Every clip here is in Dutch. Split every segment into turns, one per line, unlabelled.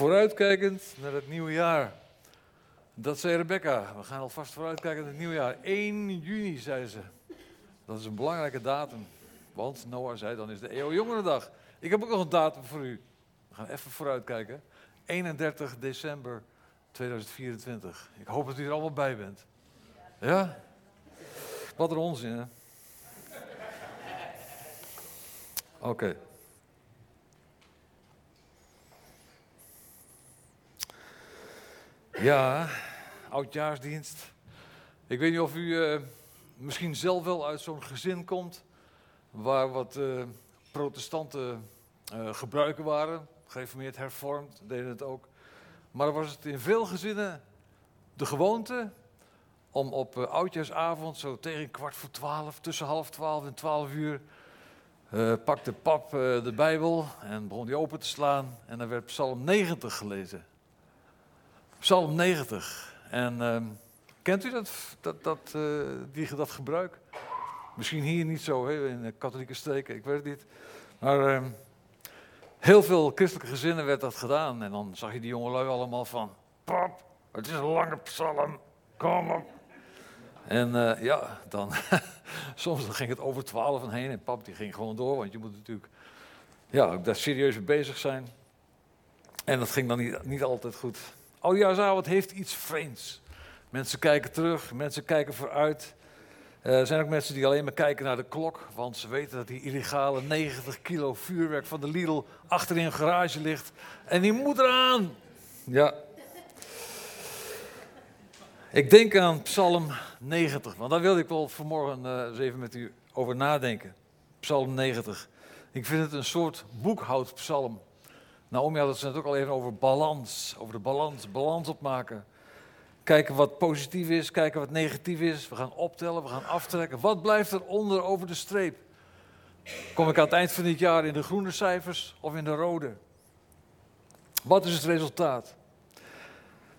Vooruitkijkend naar het nieuwe jaar. Dat zei Rebecca. We gaan alvast vooruitkijken naar het nieuwe jaar. 1 juni, zei ze. Dat is een belangrijke datum. Want Noah zei, dan is de Eeuwjongerendag. Ik heb ook nog een datum voor u. We gaan even vooruitkijken. 31 december 2024. Ik hoop dat u er allemaal bij bent. Ja? Wat een onzin, hè? Oké. Ja, oudjaarsdienst. Ik weet niet of u eh, misschien zelf wel uit zo'n gezin komt waar wat uh, protestanten uh, gebruiken waren. Gereformeerd, hervormd, deden het ook. Maar was het in veel gezinnen de gewoonte om op oudjaarsavond, zo tegen kwart voor twaalf, tussen half twaalf en twaalf uur, pakte pap de Bijbel en begon die open te slaan. En dan werd Psalm 90 gelezen. Psalm 90. En uh, kent u dat, dat, dat, uh, die, dat gebruik? Misschien hier niet zo, hè, in de katholieke streken, ik weet het niet. Maar uh, heel veel christelijke gezinnen werd dat gedaan. En dan zag je die jongelui allemaal van... Pap, het is een lange psalm, kom op. En uh, ja, dan... soms dan ging het over twaalf en heen. En pap die ging gewoon door, want je moet natuurlijk... Ja, daar serieus mee bezig zijn. En dat ging dan niet, niet altijd goed. Oudjaarsavond heeft iets vreemds. Mensen kijken terug, mensen kijken vooruit. Uh, er zijn ook mensen die alleen maar kijken naar de klok, want ze weten dat die illegale 90 kilo vuurwerk van de Lidl achter in een garage ligt. En die moet eraan. Ja. Ik denk aan Psalm 90, want daar wilde ik wel vanmorgen eens even met u over nadenken. Psalm 90. Ik vind het een soort boekhoudpsalm. Naomi had het net ook al even over balans. Over de balans, balans opmaken. Kijken wat positief is, kijken wat negatief is. We gaan optellen, we gaan aftrekken. Wat blijft er onder over de streep? Kom ik aan het eind van dit jaar in de groene cijfers of in de rode? Wat is het resultaat?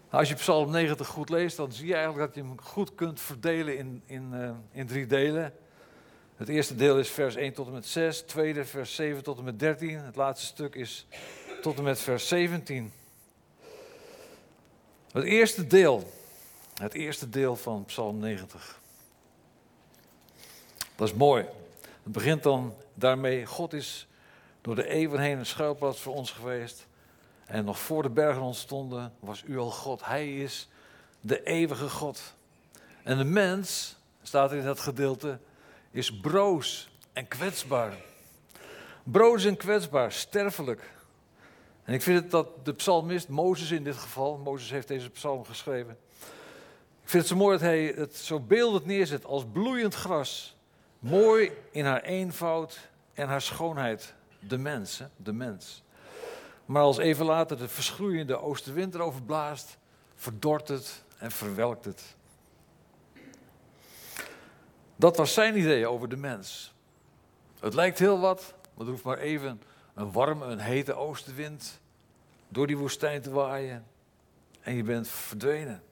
Nou, als je Psalm 90 goed leest, dan zie je eigenlijk dat je hem goed kunt verdelen in, in, uh, in drie delen. Het eerste deel is vers 1 tot en met 6, het tweede vers 7 tot en met 13. Het laatste stuk is tot en met vers 17. Het eerste deel, het eerste deel van Psalm 90. Dat is mooi. Het begint dan daarmee, God is door de eeuwen heen een schuilplaats voor ons geweest. En nog voor de bergen ontstonden, was u al God. Hij is de eeuwige God. En de mens, staat in dat gedeelte, is broos en kwetsbaar. Broos en kwetsbaar, sterfelijk. En ik vind het dat de psalmist, Mozes in dit geval, Mozes heeft deze psalm geschreven. Ik vind het zo mooi dat hij het zo beeldend neerzet als bloeiend gras. Mooi in haar eenvoud en haar schoonheid. De mens, de mens. Maar als even later de verschroeiende oostenwind erover blaast, verdort het en verwelkt het. Dat was zijn idee over de mens. Het lijkt heel wat, maar er hoeft maar even een warme, een hete oostenwind door die woestijn te waaien en je bent verdwenen.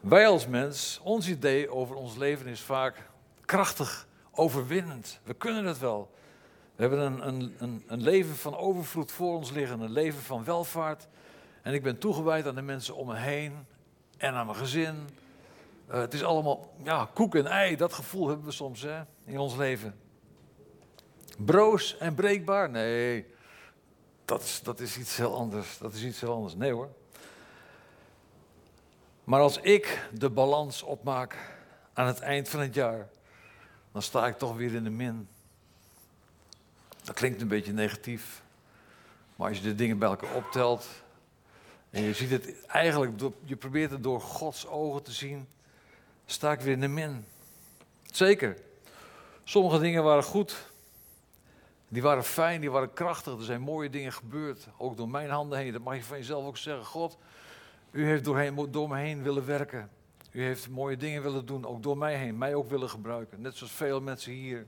Wij als mens, ons idee over ons leven is vaak krachtig, overwinnend. We kunnen het wel. We hebben een, een, een, een leven van overvloed voor ons liggen, een leven van welvaart. En ik ben toegewijd aan de mensen om me heen en aan mijn gezin. Uh, het is allemaal ja, koek en ei, dat gevoel hebben we soms hè, in ons leven. Broos en breekbaar? Nee, dat is, dat is iets heel anders. Dat is iets heel anders. Nee hoor. Maar als ik de balans opmaak aan het eind van het jaar, dan sta ik toch weer in de min. Dat klinkt een beetje negatief. Maar als je de dingen bij elkaar optelt en je ziet het eigenlijk, je probeert het door Gods ogen te zien, sta ik weer in de min. Zeker. Sommige dingen waren goed, die waren fijn, die waren krachtig. Er zijn mooie dingen gebeurd. Ook door mijn handen heen. Dat mag je van jezelf ook zeggen. God, u heeft doorheen, door me heen willen werken. U heeft mooie dingen willen doen, ook door mij heen. Mij ook willen gebruiken. Net zoals veel mensen hier.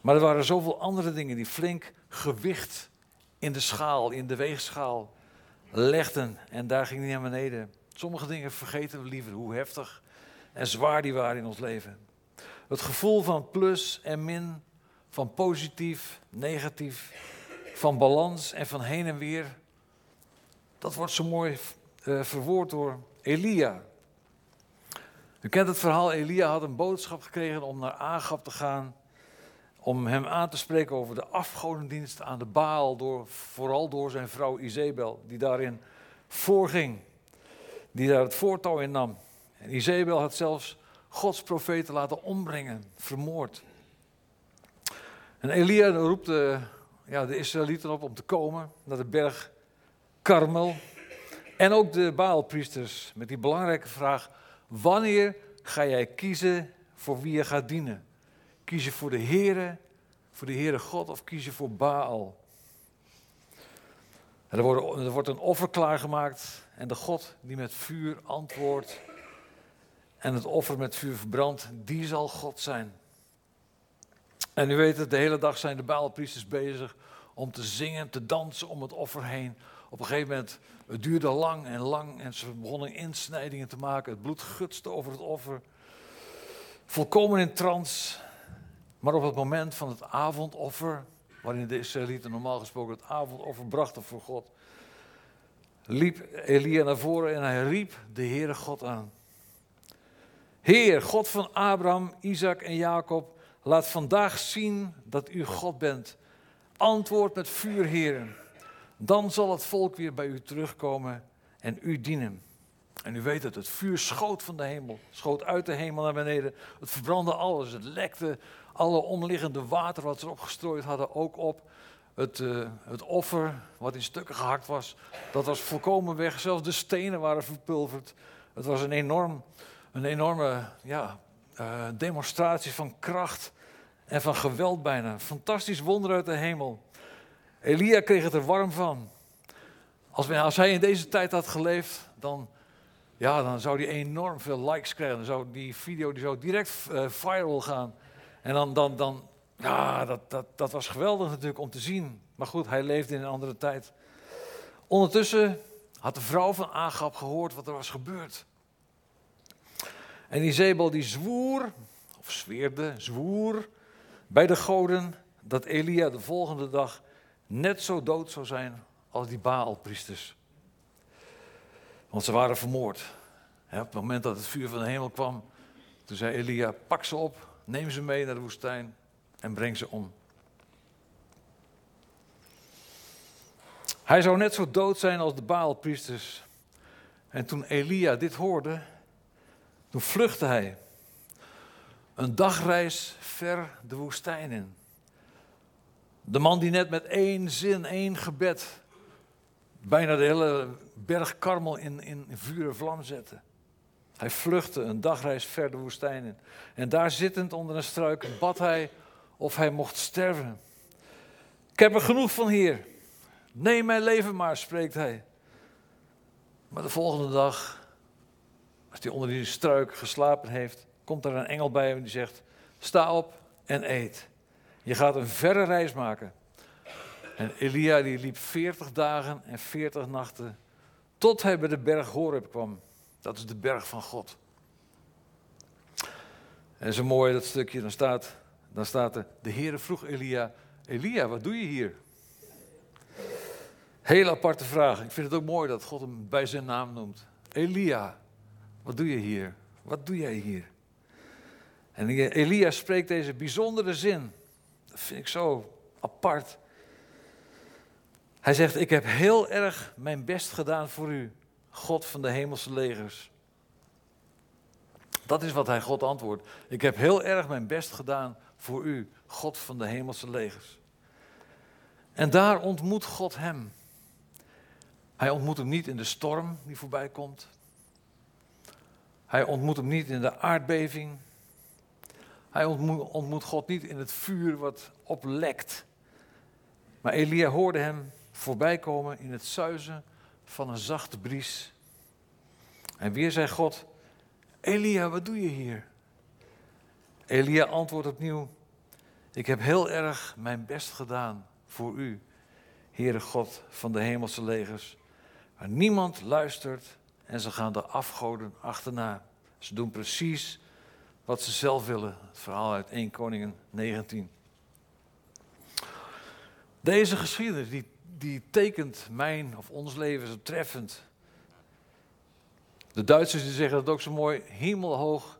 Maar er waren zoveel andere dingen die flink gewicht in de schaal, in de weegschaal legden. En daar ging hij naar beneden. Sommige dingen vergeten we liever, hoe heftig en zwaar die waren in ons leven. Het gevoel van plus en min, van positief, negatief, van balans en van heen en weer. Dat wordt zo mooi uh, verwoord door Elia. U kent het verhaal, Elia had een boodschap gekregen om naar Agab te gaan. Om hem aan te spreken over de afgodendienst aan de Baal, door, vooral door zijn vrouw Izebel, die daarin voorging. Die daar het voortouw in nam. En Izebel had zelfs Gods profeten laten ombrengen, vermoord. En Elia roept de, ja, de Israëlieten op om te komen naar de berg Karmel. En ook de Baalpriesters met die belangrijke vraag: wanneer ga jij kiezen voor wie je gaat dienen? Kies je voor de Heere, voor de Heere God of kies je voor Baal? er, wordt, er wordt een offer klaargemaakt en de God die met vuur antwoordt en het offer met vuur verbrandt, die zal God zijn. En u weet het, de hele dag zijn de Baalpriesters bezig om te zingen, te dansen om het offer heen. Op een gegeven moment, het duurde lang en lang en ze begonnen insnijdingen te maken. Het bloed gutste over het offer. Volkomen in trance. Maar op het moment van het avondoffer, waarin de Israëlieten normaal gesproken het avondoffer brachten voor God, liep Elia naar voren en hij riep de Heere God aan. Heer, God van Abraham, Isaac en Jacob, laat vandaag zien dat u God bent. Antwoord met vuur, heren. Dan zal het volk weer bij u terugkomen en u dienen. En u weet het, het vuur schoot van de hemel, schoot uit de hemel naar beneden. Het verbrandde alles, het lekte alle omliggende water wat ze erop gestrooid hadden ook op. Het, uh, het offer wat in stukken gehakt was, dat was volkomen weg. Zelfs de stenen waren verpulverd. Het was een, enorm, een enorme ja, uh, demonstratie van kracht en van geweld bijna. Fantastisch wonder uit de hemel. Elia kreeg het er warm van. Als, als hij in deze tijd had geleefd, dan, ja, dan zou hij enorm veel likes krijgen. Dan zou die video die zou direct uh, viral gaan. En dan, dan, dan ja, dat, dat, dat was geweldig natuurlijk om te zien. Maar goed, hij leefde in een andere tijd. Ondertussen had de vrouw van Agab gehoord wat er was gebeurd. En Izebel die zwoer, of zweerde, zwoer bij de goden dat Elia de volgende dag net zo dood zou zijn als die Baalpriesters. Want ze waren vermoord. op het moment dat het vuur van de hemel kwam, toen zei Elia, pak ze op, neem ze mee naar de woestijn en breng ze om. Hij zou net zo dood zijn als de Baalpriesters. En toen Elia dit hoorde, toen vluchtte hij. Een dagreis ver de woestijn in. De man die net met één zin, één gebed, bijna de hele berg Karmel in, in vuur en vlam zette. Hij vluchtte een dagreis ver de woestijn in. En daar zittend onder een struik bad hij of hij mocht sterven. Ik heb er genoeg van hier. Neem mijn leven maar, spreekt hij. Maar de volgende dag, als hij onder die struik geslapen heeft, komt er een engel bij hem die zegt: Sta op en eet. Je gaat een verre reis maken. En Elia die liep 40 dagen en 40 nachten tot hij bij de berg Horeb kwam. Dat is de berg van God. En zo mooi dat stukje, dan staat, dan staat er, de Heere vroeg Elia, Elia, wat doe je hier? Heel aparte vraag. Ik vind het ook mooi dat God hem bij zijn naam noemt. Elia, wat doe je hier? Wat doe jij hier? En Elia spreekt deze bijzondere zin. Dat vind ik zo apart. Hij zegt, ik heb heel erg mijn best gedaan voor u, God van de hemelse legers. Dat is wat hij God antwoordt. Ik heb heel erg mijn best gedaan voor u, God van de hemelse legers. En daar ontmoet God hem. Hij ontmoet hem niet in de storm die voorbij komt. Hij ontmoet hem niet in de aardbeving. Hij ontmoet, God niet in het vuur wat oplekt. Maar Elia hoorde hem voorbij komen in het zuizen van een zachte bries. En weer zei God: Elia, wat doe je hier? Elia antwoordt opnieuw: Ik heb heel erg mijn best gedaan voor u, Heere God van de hemelse legers. Maar niemand luistert en ze gaan de afgoden achterna. Ze doen precies wat ze zelf willen. Het verhaal uit 1 Koningen 19. Deze geschiedenis die, die tekent mijn of ons leven zo treffend. De Duitsers die zeggen dat ook zo mooi, hemelhoog,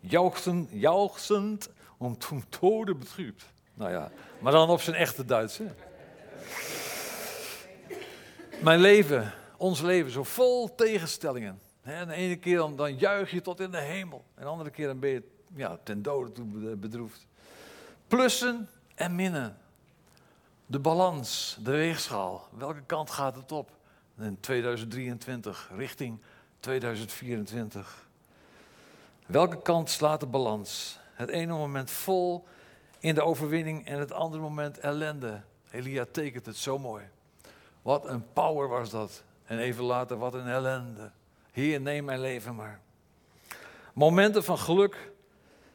jauchzend, jauchzend om toen tode betrübt. Nou ja, maar dan op zijn echte Duits. Mijn leven, ons leven, zo vol tegenstellingen. En de ene keer dan, juich je tot in de hemel. En de andere keer dan ben je ja, ten dode toe bedroefd. Plussen en minnen. De balans, de weegschaal. Welke kant gaat het op? In 2023 richting 2024. Welke kant slaat de balans? Het ene moment vol in de overwinning en het andere moment ellende. Elia tekent het zo mooi. Wat een power was dat. En even later, wat een ellende. Heer, neem mijn leven maar. Momenten van geluk,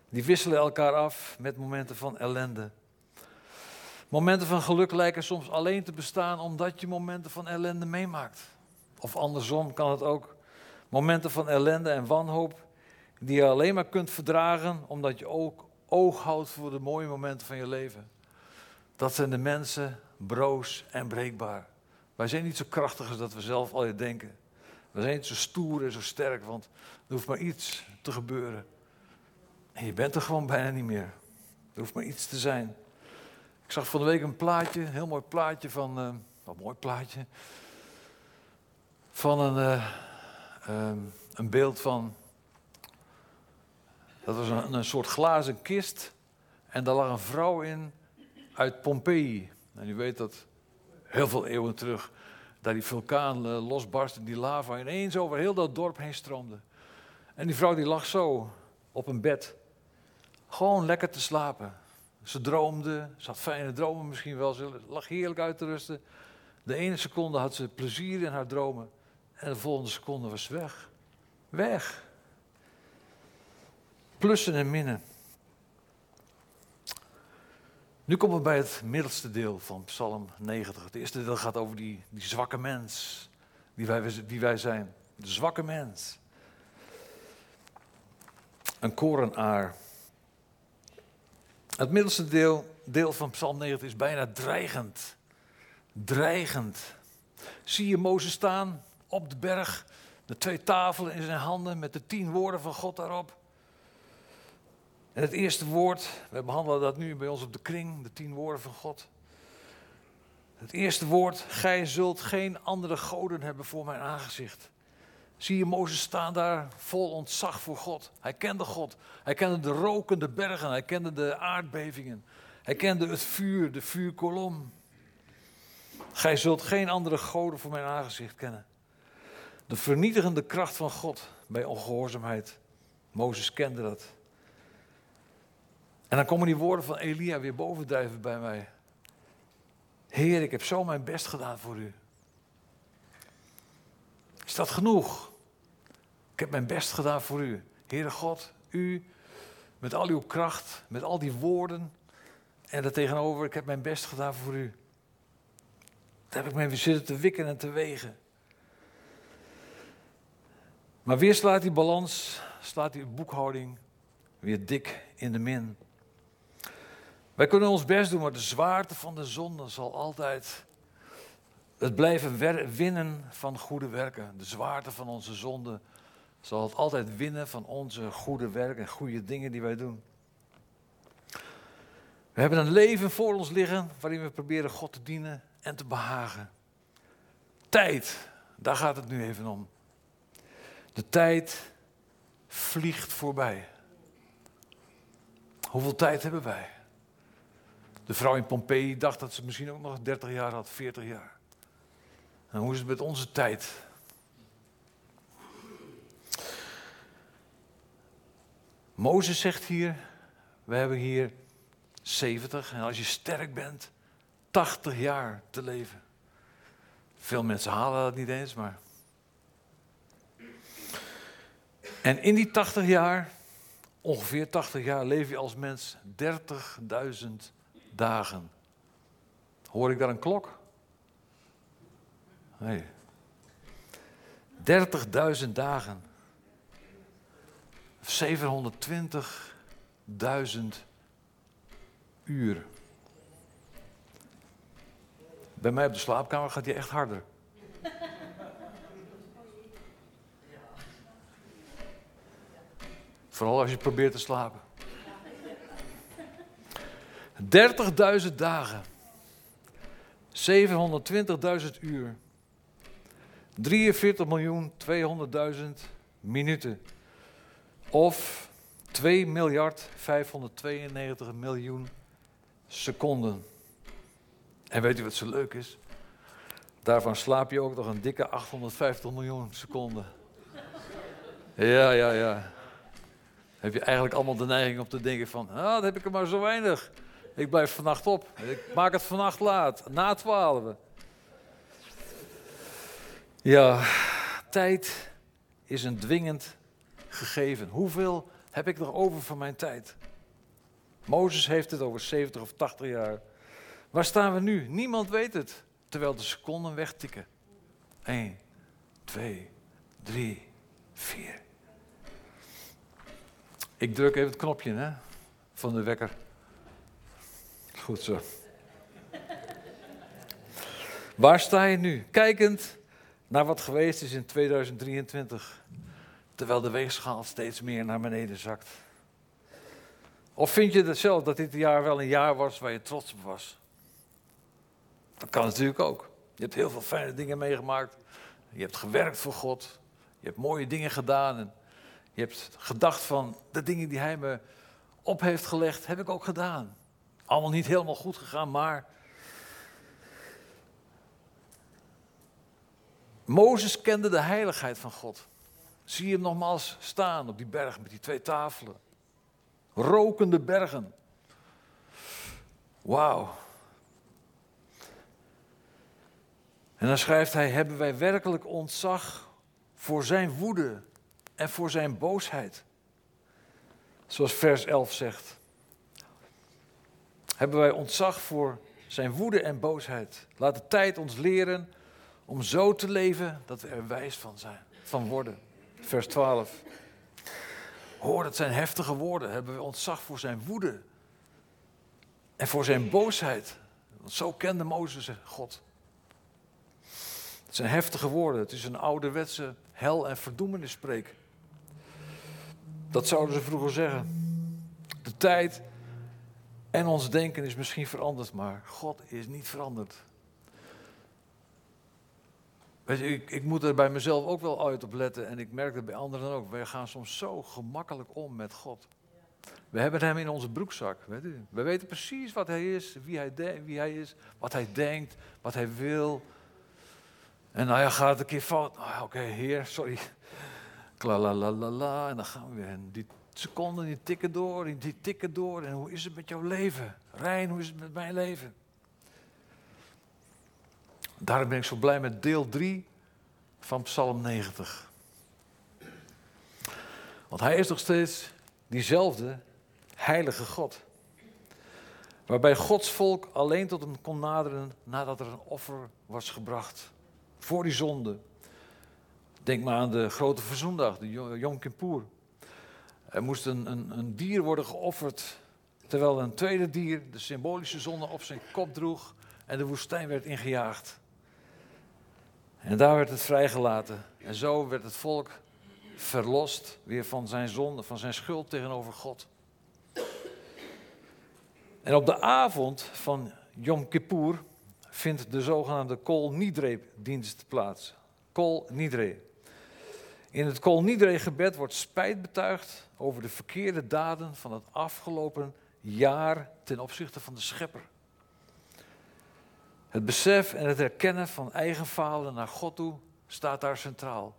die wisselen elkaar af met momenten van ellende. Momenten van geluk lijken soms alleen te bestaan omdat je momenten van ellende meemaakt. Of andersom kan het ook. Momenten van ellende en wanhoop die je alleen maar kunt verdragen omdat je ook oog houdt voor de mooie momenten van je leven. Dat zijn de mensen broos en breekbaar. Wij zijn niet zo krachtig als dat we zelf al je denken. We zijn niet zo stoer en zo sterk, want er hoeft maar iets te gebeuren. En je bent er gewoon bijna niet meer. Er hoeft maar iets te zijn. Ik zag van de week een plaatje, een heel mooi plaatje van. Wat mooi plaatje. Van een, uh, um, een beeld van. Dat was een, een, soort glazen kist. En daar lag een vrouw in uit Pompeii. En u weet dat heel veel eeuwen terug. Daar die vulkaan uh, losbarstte, die lava ineens over heel dat dorp heen stroomde. En die vrouw die lag zo op een bed. Gewoon lekker te slapen. Ze droomde, ze had fijne dromen misschien wel, ze lag heerlijk uit te rusten. De ene seconde had ze plezier in haar dromen en de volgende seconde was ze weg. Weg. Plussen en minnen. Nu komen we bij het middelste deel van Psalm 90. Het eerste deel gaat over die, die zwakke mens die wij, wij zijn. De zwakke mens. Een korenaar. Het middelste deel, deel van Psalm 90 is bijna dreigend. Dreigend. Zie je Mozes staan op de berg, de twee tafelen in zijn handen met de tien woorden van God daarop. En het eerste woord, we behandelen dat nu bij ons op de kring, de tien woorden van God. Het eerste woord, gij zult geen andere goden hebben voor mijn aangezicht. Zie je Mozes staan daar vol ontzag voor God. Hij kende God. Hij kende de rokende bergen. Hij kende de aardbevingen. Hij kende het vuur, de vuurkolom. Gij zult geen andere goden voor mijn aangezicht kennen. De vernietigende kracht van God bij ongehoorzaamheid. Mozes kende dat. En dan komen die woorden van Elia weer bovendrijven bij mij. Heer, ik heb zo mijn best gedaan voor u. Is dat genoeg? Ik heb mijn best gedaan voor u. Heere God, u met al uw kracht, met al die woorden. En daartegenover, ik heb mijn best gedaan voor u. Daar heb ik weer zitten te wikken en te wegen. Maar weer slaat die balans, slaat die boekhouding weer dik in de min. Wij kunnen ons best doen, maar de zwaarte van de zonde zal altijd het blijven winnen van goede werken. De zwaarte van onze zonde zal het altijd winnen van onze goede werken en goede dingen die wij doen. We hebben een leven voor ons liggen waarin we proberen God te dienen en te behagen. Tijd, daar gaat het nu even om. De tijd vliegt voorbij. Hoeveel tijd hebben wij? De vrouw in Pompeii dacht dat ze misschien ook nog 30 jaar had, 40 jaar. En hoe is het met onze tijd? Mozes zegt hier, we hebben hier 70 en als je sterk bent, 80 jaar te leven. Veel mensen halen dat niet eens, maar. En in die 80 jaar, ongeveer 80 jaar, leef je als mens 30.000 dagen. Hoor ik daar een klok? Nee. 30.000 dagen. 720.000 uur. Bij mij op de slaapkamer gaat hij echt harder. Vooral als je probeert te slapen. 30.000 dagen. 720.000 uur. 43 miljoen 200.000 minuten. Of 2 miljard 592 miljoen seconden. En weet u wat zo leuk is? Daarvan slaap je ook nog een dikke 850 miljoen seconden. Ja, ja, ja. Heb je eigenlijk allemaal de neiging om te denken van, ah, dat heb ik er maar zo weinig. Ik blijf vannacht op. Ik maak het vannacht laat, na twaalf. Ja, tijd is een dwingend gegeven. Hoeveel heb ik nog over van mijn tijd? Mozes heeft het over 70 of 80 jaar. Waar staan we nu? Niemand weet het. Terwijl de seconden wegtikken. 1, 2, 3, 4. Ik druk even het knopje hè, van de wekker. Goed zo. Waar sta je nu? Kijkend naar wat geweest is in 2023, terwijl de weegschaal steeds meer naar beneden zakt. Of vind je het zelf dat dit jaar wel een jaar was waar je trots op was? Dat kan natuurlijk ook. Je hebt heel veel fijne dingen meegemaakt. Je hebt gewerkt voor God. Je hebt mooie dingen gedaan. En je hebt gedacht van de dingen die Hij me op heeft gelegd, heb ik ook gedaan. Allemaal niet helemaal goed gegaan, maar. Mozes kende de heiligheid van God. Zie hem nogmaals staan op die berg met die twee tafelen. Rokende bergen. Wauw. En dan schrijft hij: Hebben wij werkelijk ontzag voor zijn woede en voor zijn boosheid? Zoals vers 11 zegt. Hebben wij ontzag voor zijn woede en boosheid? Laat de tijd ons leren om zo te leven dat we er wijs van, zijn, van worden. Vers 12. Hoor, dat zijn heftige woorden. Hebben we ontzag voor zijn woede en voor zijn boosheid? Want zo kende Mozes God. Het zijn heftige woorden. Het is een ouderwetse hel- en verdoemenisspreek. Dat zouden ze vroeger zeggen. De tijd en ons denken is misschien veranderd, maar God is niet veranderd. Weet je, ik, ik, moet er bij mezelf ook wel uit op letten en ik merk het bij anderen ook. Wij gaan soms zo gemakkelijk om met God. We hebben hem in onze broekzak. Weet u? We weten precies wat hij is, wie hij, wie hij is, wat hij denkt, wat hij wil. En nou ja, gaat het een keer fout. Oh, Oké, heer, sorry. Kla En dan gaan we weer. En die seconden die tikken door, die tikken door. En hoe is het met jouw leven? Rijn, hoe is het met mijn leven? Daarom ben ik zo blij met deel 3 van Psalm 90. Want hij is nog steeds diezelfde heilige God. Waarbij Gods volk alleen tot hem kon naderen nadat er een offer was gebracht voor die zonde. Denk maar aan de grote verzoendag, de Yom Kippur. Er moest een, een, een dier worden geofferd, terwijl een tweede dier de symbolische zonde op zijn kop droeg en de woestijn werd ingejaagd. En daar werd het vrijgelaten. En zo werd het volk verlost weer van zijn zonde, van zijn schuld tegenover God. En op de avond van Yom Kippur vindt de zogenaamde Kol Nidre dienst plaats. Kol Nidre. In het Kol Nidre gebed wordt spijt betuigd over de verkeerde daden van het afgelopen jaar ten opzichte van de schepper. Het besef en het herkennen van eigen falen naar God toe staat daar centraal.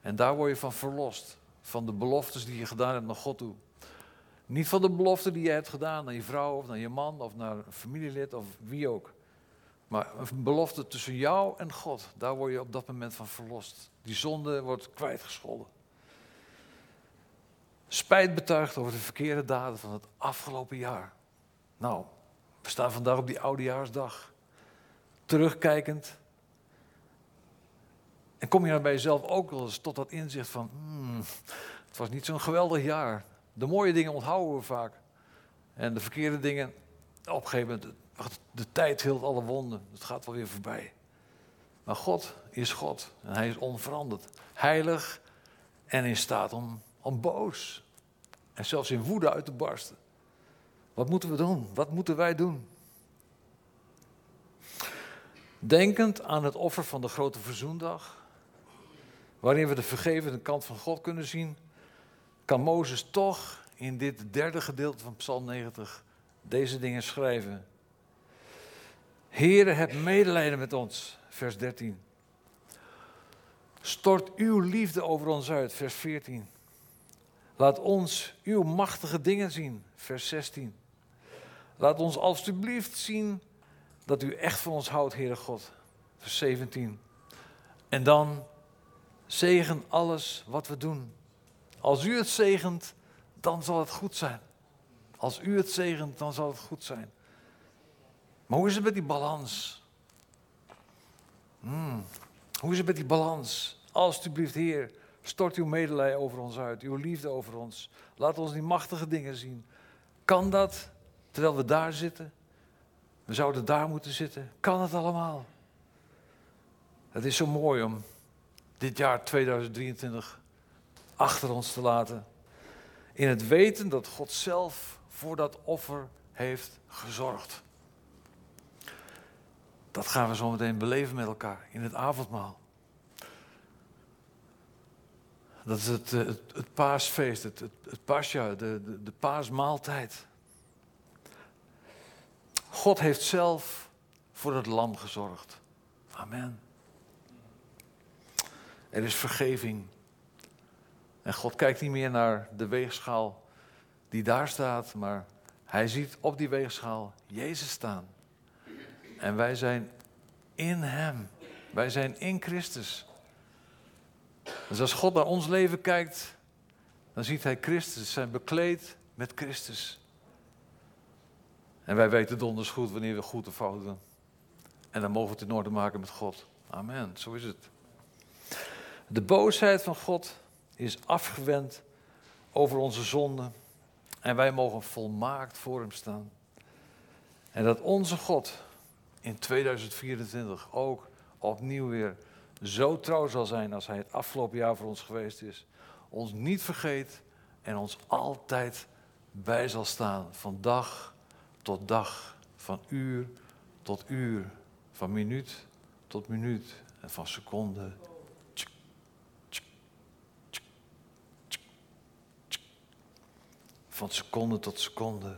En daar word je van verlost. Van de beloftes die je gedaan hebt naar God toe. Niet van de beloften die je hebt gedaan naar je vrouw of naar je man of naar een familielid of wie ook. Maar een belofte tussen jou en God, daar word je op dat moment van verlost. Die zonde wordt kwijtgescholden. Spijt betuigd over de verkeerde daden van het afgelopen jaar. Nou, we staan vandaag op die oudejaarsdag. Terugkijkend. En kom je dan bij jezelf ook wel eens tot dat inzicht van, hmm, het was niet zo'n geweldig jaar. De mooie dingen onthouden we vaak. En de verkeerde dingen, op een gegeven moment, de tijd hield alle wonden, het gaat wel weer voorbij. Maar God is God en hij is onveranderd. Heilig en in staat om, om boos en zelfs in woede uit te barsten. Wat moeten we doen? Wat moeten wij doen? Denkend aan het offer van de grote verzoendag, waarin we de vergevende kant van God kunnen zien, kan Mozes toch in dit derde gedeelte van Psalm 90 deze dingen schrijven. Heere, heb medelijden met ons, vers 13. Stort uw liefde over ons uit, vers 14. Laat ons uw machtige dingen zien, vers 16. Laat ons alstublieft zien dat u echt van ons houdt, Heere God, vers 17. En dan zegen alles wat we doen. Als u het zegent, dan zal het goed zijn. Als u het zegent, dan zal het goed zijn. Maar hoe is het met die balans? Hoe is het met die balans? Alsjeblieft, Heer, stort uw medelijden over ons uit, uw liefde over ons. Laat ons die machtige dingen zien. Kan dat terwijl we daar zitten? We zouden daar moeten zitten. Kan het allemaal? Het is zo mooi om dit jaar 2023 achter ons te laten. In het weten dat God zelf voor dat offer heeft gezorgd. Dat gaan we zo meteen beleven met elkaar in het avondmaal. Dat is het, eh, het, paasfeest, het, het, het pasja, de, de, de paasmaaltijd. God heeft zelf voor het lam gezorgd. Amen. Er is vergeving. En God kijkt niet meer naar de weegschaal die daar staat, maar hij ziet op die weegschaal Jezus staan. En wij zijn in Hem. Wij zijn in Christus. Dus als God naar ons leven kijkt, dan ziet Hij Christus, zijn bekleed met Christus. En wij weten donders goed wanneer we goed of fout doen. En dan mogen we het in orde maken met God. Amen, zo is het. De boosheid van God is afgewend over onze zonden. En wij mogen volmaakt voor Hem staan. En dat onze God in 2024 ook opnieuw weer zo trouw zal zijn als Hij het afgelopen jaar voor ons geweest is. Ons niet vergeet en ons altijd bij zal staan. Van dag tot dag, van uur tot uur, van minuut tot minuut en van seconde. Van seconde tot seconde